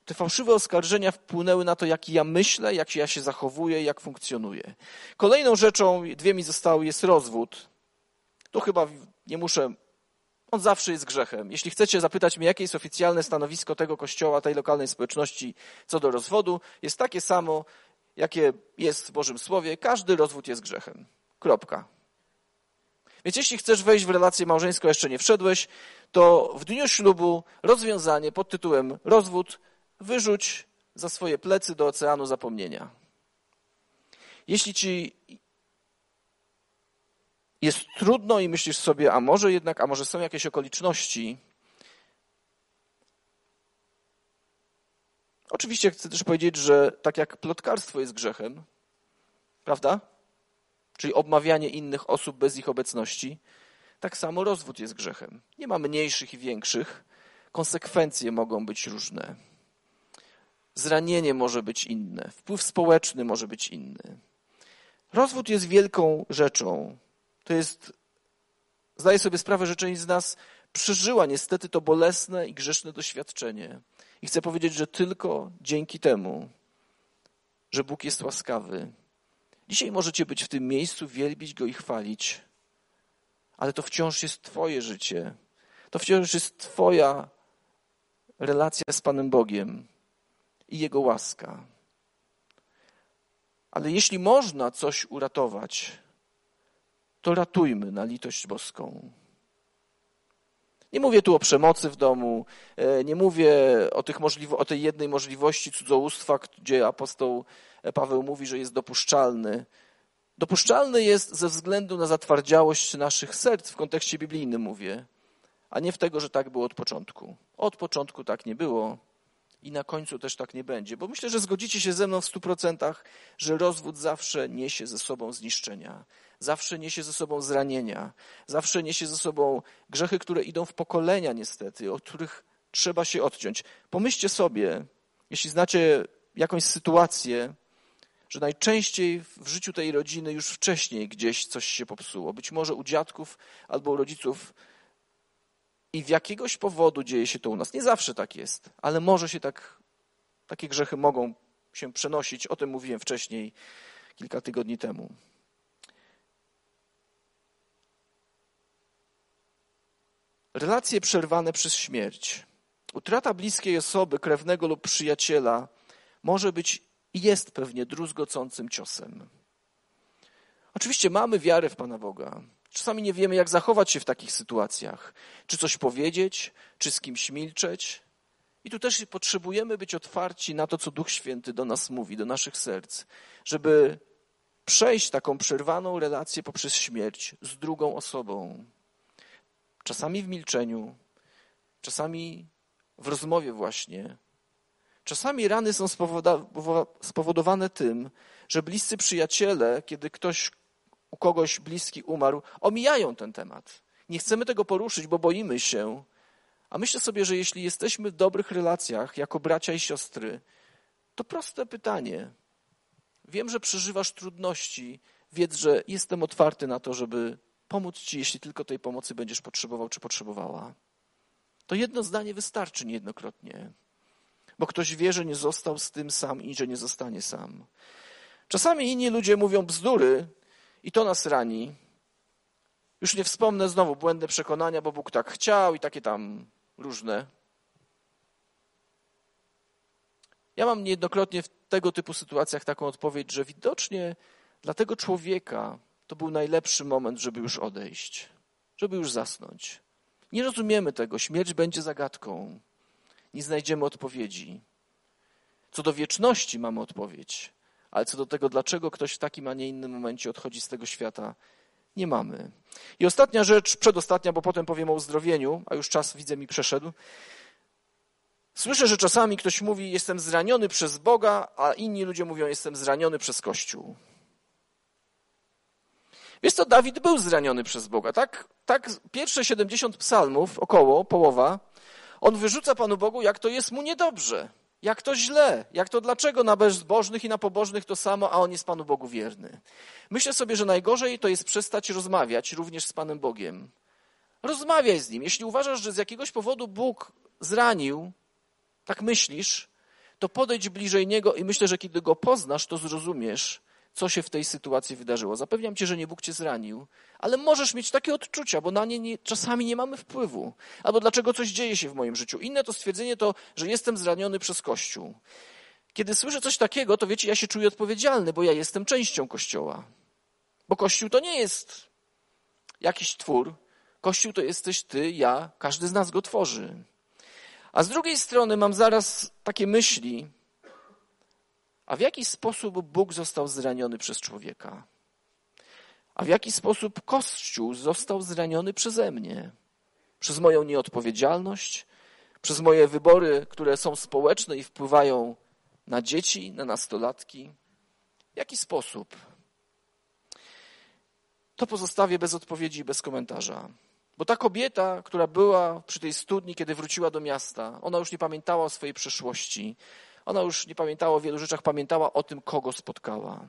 te fałszywe oskarżenia wpłynęły na to, jak ja myślę, jak ja się zachowuję, jak funkcjonuję. Kolejną rzeczą, dwie mi zostały, jest rozwód. Tu chyba nie muszę on zawsze jest grzechem. Jeśli chcecie zapytać mnie, jakie jest oficjalne stanowisko tego kościoła, tej lokalnej społeczności co do rozwodu, jest takie samo, jakie jest w Bożym Słowie. Każdy rozwód jest grzechem. Kropka. Więc jeśli chcesz wejść w relację małżeńską, jeszcze nie wszedłeś, to w dniu ślubu rozwiązanie pod tytułem rozwód wyrzuć za swoje plecy do oceanu zapomnienia. Jeśli ci jest trudno i myślisz sobie, a może jednak, a może są jakieś okoliczności. Oczywiście chcę też powiedzieć, że tak jak plotkarstwo jest grzechem, prawda? Czyli obmawianie innych osób bez ich obecności, tak samo rozwód jest grzechem. Nie ma mniejszych i większych. Konsekwencje mogą być różne. Zranienie może być inne, wpływ społeczny może być inny. Rozwód jest wielką rzeczą, to jest, zdaję sobie sprawę, że część z nas przeżyła niestety to bolesne i grzeszne doświadczenie. I chcę powiedzieć, że tylko dzięki temu, że Bóg jest łaskawy, dzisiaj możecie być w tym miejscu, wielbić Go i chwalić, ale to wciąż jest Twoje życie. To wciąż jest Twoja relacja z Panem Bogiem i Jego łaska. Ale jeśli można coś uratować, to ratujmy na litość boską. Nie mówię tu o przemocy w domu, e, nie mówię o, tych możliwo- o tej jednej możliwości cudzołóstwa, gdzie apostoł Paweł mówi, że jest dopuszczalny. Dopuszczalny jest ze względu na zatwardziałość naszych serc, w kontekście biblijnym mówię, a nie w tego, że tak było od początku. Od początku tak nie było i na końcu też tak nie będzie, bo myślę, że zgodzicie się ze mną w stu procentach, że rozwód zawsze niesie ze sobą zniszczenia zawsze niesie ze sobą zranienia, zawsze niesie ze sobą grzechy, które idą w pokolenia niestety, od których trzeba się odciąć. Pomyślcie sobie, jeśli znacie jakąś sytuację, że najczęściej w życiu tej rodziny już wcześniej gdzieś coś się popsuło. Być może u dziadków albo u rodziców. I w jakiegoś powodu dzieje się to u nas. Nie zawsze tak jest, ale może się tak, takie grzechy mogą się przenosić. O tym mówiłem wcześniej, kilka tygodni temu. Relacje przerwane przez śmierć. Utrata bliskiej osoby, krewnego lub przyjaciela może być i jest pewnie druzgocącym ciosem. Oczywiście mamy wiarę w Pana Boga. Czasami nie wiemy, jak zachować się w takich sytuacjach. Czy coś powiedzieć, czy z kimś milczeć. I tu też potrzebujemy być otwarci na to, co Duch Święty do nas mówi, do naszych serc, żeby przejść taką przerwaną relację poprzez śmierć z drugą osobą czasami w milczeniu, czasami w rozmowie właśnie. Czasami rany są spowodowane tym, że bliscy przyjaciele, kiedy ktoś u kogoś bliski umarł, omijają ten temat. Nie chcemy tego poruszyć, bo boimy się. A myślę sobie, że jeśli jesteśmy w dobrych relacjach jako bracia i siostry, to proste pytanie. Wiem, że przeżywasz trudności, wiedz, że jestem otwarty na to, żeby pomóc Ci, jeśli tylko tej pomocy będziesz potrzebował czy potrzebowała. To jedno zdanie wystarczy niejednokrotnie, bo ktoś wie, że nie został z tym sam i że nie zostanie sam. Czasami inni ludzie mówią bzdury i to nas rani. Już nie wspomnę znowu błędne przekonania, bo Bóg tak chciał i takie tam różne. Ja mam niejednokrotnie w tego typu sytuacjach taką odpowiedź, że widocznie dla tego człowieka to był najlepszy moment, żeby już odejść, żeby już zasnąć. Nie rozumiemy tego. Śmierć będzie zagadką. Nie znajdziemy odpowiedzi. Co do wieczności mamy odpowiedź, ale co do tego, dlaczego ktoś w takim, a nie innym momencie odchodzi z tego świata, nie mamy. I ostatnia rzecz, przedostatnia, bo potem powiem o uzdrowieniu, a już czas widzę mi przeszedł. Słyszę, że czasami ktoś mówi, jestem zraniony przez Boga, a inni ludzie mówią, jestem zraniony przez Kościół. Wiesz co, Dawid był zraniony przez Boga, tak? Tak, pierwsze 70 psalmów, około, połowa, on wyrzuca Panu Bogu, jak to jest mu niedobrze, jak to źle, jak to dlaczego na bezbożnych i na pobożnych to samo, a on jest Panu Bogu wierny. Myślę sobie, że najgorzej to jest przestać rozmawiać również z Panem Bogiem. Rozmawiaj z Nim. Jeśli uważasz, że z jakiegoś powodu Bóg zranił, tak myślisz, to podejdź bliżej Niego i myślę, że kiedy Go poznasz, to zrozumiesz, co się w tej sytuacji wydarzyło. Zapewniam cię, że nie Bóg cię zranił, ale możesz mieć takie odczucia, bo na nie, nie czasami nie mamy wpływu. Albo dlaczego coś dzieje się w moim życiu. Inne to stwierdzenie to, że jestem zraniony przez Kościół. Kiedy słyszę coś takiego, to wiecie, ja się czuję odpowiedzialny, bo ja jestem częścią Kościoła. Bo Kościół to nie jest jakiś twór. Kościół to jesteś ty, ja, każdy z nas go tworzy. A z drugiej strony mam zaraz takie myśli, a w jaki sposób Bóg został zraniony przez człowieka? A w jaki sposób Kościół został zraniony przeze mnie? Przez moją nieodpowiedzialność, przez moje wybory, które są społeczne i wpływają na dzieci, na nastolatki? W jaki sposób? To pozostawię bez odpowiedzi i bez komentarza. Bo ta kobieta, która była przy tej studni, kiedy wróciła do miasta, ona już nie pamiętała o swojej przeszłości. Ona już nie pamiętała o wielu rzeczach, pamiętała o tym, kogo spotkała.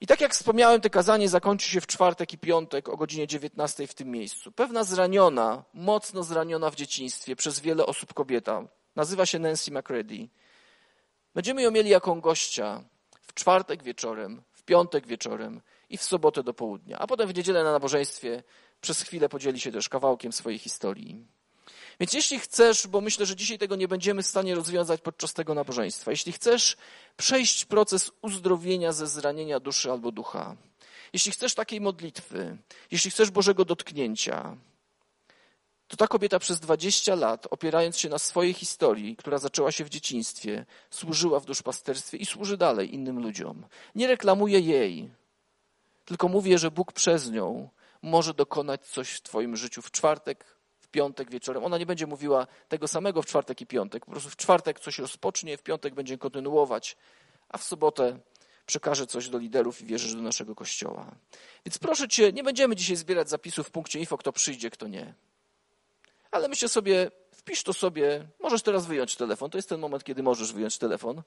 I tak jak wspomniałem, to kazanie zakończy się w czwartek i piątek o godzinie 19 w tym miejscu. Pewna zraniona, mocno zraniona w dzieciństwie przez wiele osób kobieta, nazywa się Nancy McCready. Będziemy ją mieli jako gościa w czwartek wieczorem, w piątek wieczorem i w sobotę do południa, a potem w niedzielę na nabożeństwie przez chwilę podzieli się też kawałkiem swojej historii. Więc jeśli chcesz, bo myślę, że dzisiaj tego nie będziemy w stanie rozwiązać podczas tego nabożeństwa, jeśli chcesz przejść proces uzdrowienia ze zranienia duszy albo ducha, jeśli chcesz takiej modlitwy, jeśli chcesz Bożego dotknięcia, to ta kobieta przez 20 lat, opierając się na swojej historii, która zaczęła się w dzieciństwie, służyła w duszpasterstwie i służy dalej innym ludziom. Nie reklamuję jej, tylko mówię, że Bóg przez nią może dokonać coś w Twoim życiu w czwartek, piątek wieczorem. Ona nie będzie mówiła tego samego w czwartek i piątek. Po prostu w czwartek coś rozpocznie, w piątek będzie kontynuować, a w sobotę przekaże coś do liderów i wierzysz do naszego kościoła. Więc proszę cię, nie będziemy dzisiaj zbierać zapisów w punkcie info, kto przyjdzie, kto nie. Ale myślę sobie, wpisz to sobie, możesz teraz wyjąć telefon, to jest ten moment, kiedy możesz wyjąć telefon.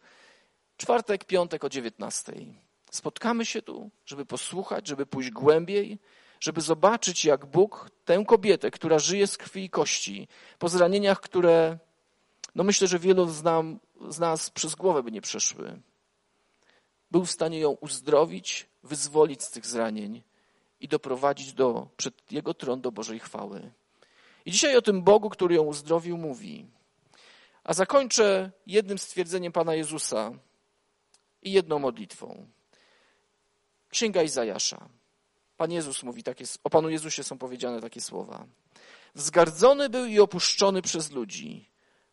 Czwartek, piątek o 19. Spotkamy się tu, żeby posłuchać, żeby pójść głębiej, żeby zobaczyć, jak Bóg tę kobietę, która żyje z krwi i kości, po zranieniach, które, no myślę, że wielu z, nam, z nas przez głowę by nie przeszły, był w stanie ją uzdrowić, wyzwolić z tych zranień i doprowadzić do, przed Jego tron do Bożej chwały. I dzisiaj o tym Bogu, który ją uzdrowił, mówi. A zakończę jednym stwierdzeniem Pana Jezusa i jedną modlitwą. Księga Izajasza. Pan Jezus mówi takie, o Panu Jezusie są powiedziane takie słowa. Wzgardzony był i opuszczony przez ludzi,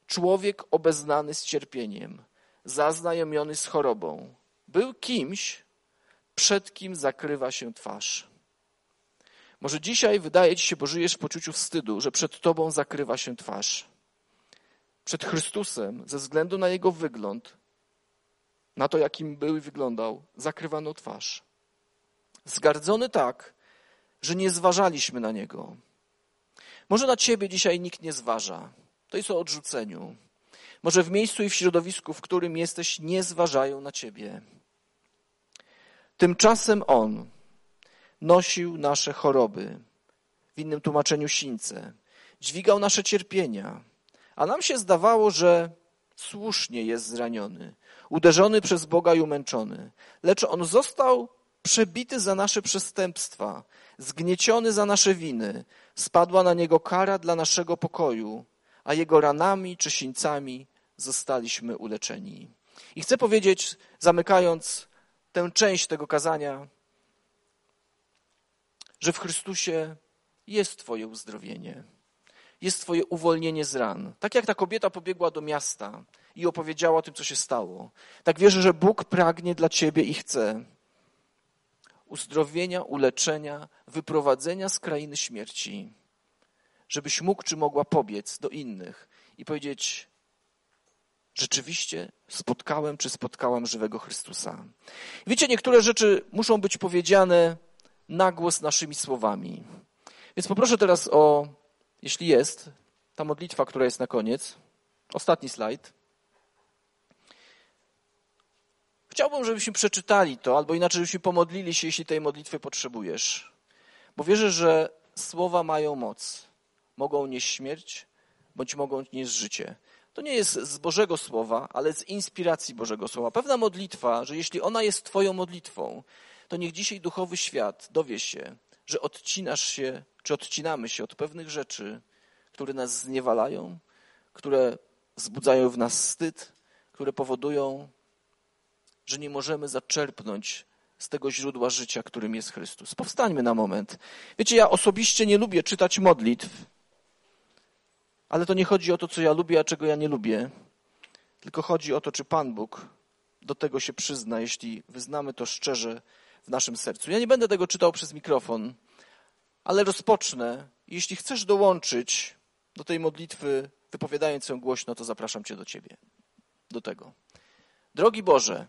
człowiek obeznany z cierpieniem, zaznajomiony z chorobą. Był kimś, przed kim zakrywa się twarz. Może dzisiaj wydaje ci się, bo żyjesz w poczuciu wstydu, że przed tobą zakrywa się twarz. Przed Chrystusem, ze względu na jego wygląd, na to, jakim był i wyglądał, zakrywano twarz. Zgardzony tak, że nie zważaliśmy na niego. Może na ciebie dzisiaj nikt nie zważa. To jest o odrzuceniu. Może w miejscu i w środowisku, w którym jesteś, nie zważają na ciebie. Tymczasem on nosił nasze choroby, w innym tłumaczeniu sińce, dźwigał nasze cierpienia, a nam się zdawało, że słusznie jest zraniony, uderzony przez Boga i umęczony, lecz on został przebity za nasze przestępstwa, zgnieciony za nasze winy, spadła na niego kara dla naszego pokoju, a jego ranami czy sińcami zostaliśmy uleczeni. I chcę powiedzieć, zamykając tę część tego kazania, że w Chrystusie jest Twoje uzdrowienie, jest Twoje uwolnienie z ran. Tak jak ta kobieta pobiegła do miasta i opowiedziała o tym, co się stało, tak wierzę, że Bóg pragnie dla Ciebie i chce uzdrowienia, uleczenia, wyprowadzenia z krainy śmierci, żebyś mógł czy mogła pobiec do innych i powiedzieć: Rzeczywiście spotkałem czy spotkałam żywego Chrystusa. Wiecie, niektóre rzeczy muszą być powiedziane na głos naszymi słowami. Więc poproszę teraz o, jeśli jest, ta modlitwa, która jest na koniec. Ostatni slajd. Chciałbym, żebyśmy przeczytali to, albo inaczej, żebyśmy pomodlili się, jeśli tej modlitwy potrzebujesz. Bo wierzę, że słowa mają moc. Mogą nieść śmierć, bądź mogą nieść życie. To nie jest z Bożego Słowa, ale z inspiracji Bożego Słowa. Pewna modlitwa, że jeśli ona jest Twoją modlitwą, to niech dzisiaj duchowy świat dowie się, że odcinasz się, czy odcinamy się od pewnych rzeczy, które nas zniewalają, które wzbudzają w nas wstyd, które powodują, że nie możemy zaczerpnąć z tego źródła życia, którym jest Chrystus. Powstańmy na moment. Wiecie, ja osobiście nie lubię czytać modlitw, ale to nie chodzi o to, co ja lubię, a czego ja nie lubię, tylko chodzi o to, czy Pan Bóg do tego się przyzna, jeśli wyznamy to szczerze w naszym sercu. Ja nie będę tego czytał przez mikrofon, ale rozpocznę. Jeśli chcesz dołączyć do tej modlitwy, wypowiadając ją głośno, to zapraszam Cię do Ciebie. Do tego. Drogi Boże,